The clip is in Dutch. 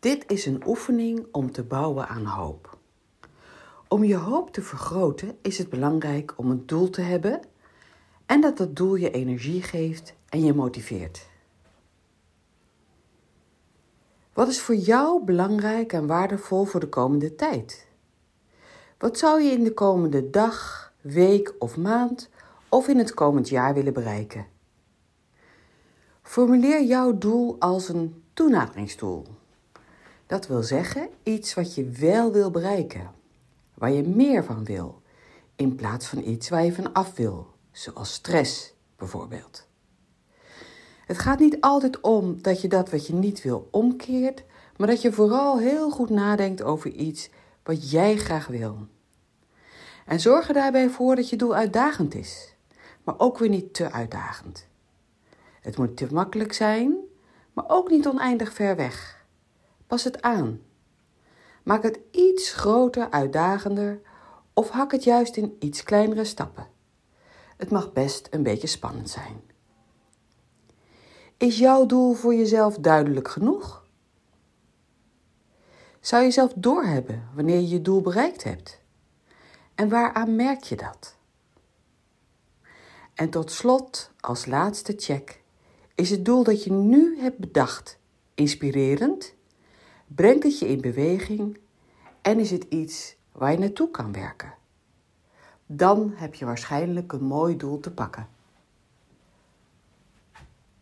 Dit is een oefening om te bouwen aan hoop. Om je hoop te vergroten is het belangrijk om een doel te hebben en dat dat doel je energie geeft en je motiveert. Wat is voor jou belangrijk en waardevol voor de komende tijd? Wat zou je in de komende dag, week of maand of in het komend jaar willen bereiken? Formuleer jouw doel als een toenaderingsdoel. Dat wil zeggen iets wat je wel wil bereiken, waar je meer van wil, in plaats van iets waar je van af wil, zoals stress bijvoorbeeld. Het gaat niet altijd om dat je dat wat je niet wil omkeert, maar dat je vooral heel goed nadenkt over iets wat jij graag wil. En zorg er daarbij voor dat je doel uitdagend is, maar ook weer niet te uitdagend. Het moet te makkelijk zijn, maar ook niet oneindig ver weg. Pas het aan. Maak het iets groter, uitdagender of hak het juist in iets kleinere stappen. Het mag best een beetje spannend zijn. Is jouw doel voor jezelf duidelijk genoeg? Zou je zelf doorhebben wanneer je je doel bereikt hebt? En waaraan merk je dat? En tot slot, als laatste check, is het doel dat je nu hebt bedacht inspirerend? Brengt het je in beweging? En is het iets waar je naartoe kan werken? Dan heb je waarschijnlijk een mooi doel te pakken.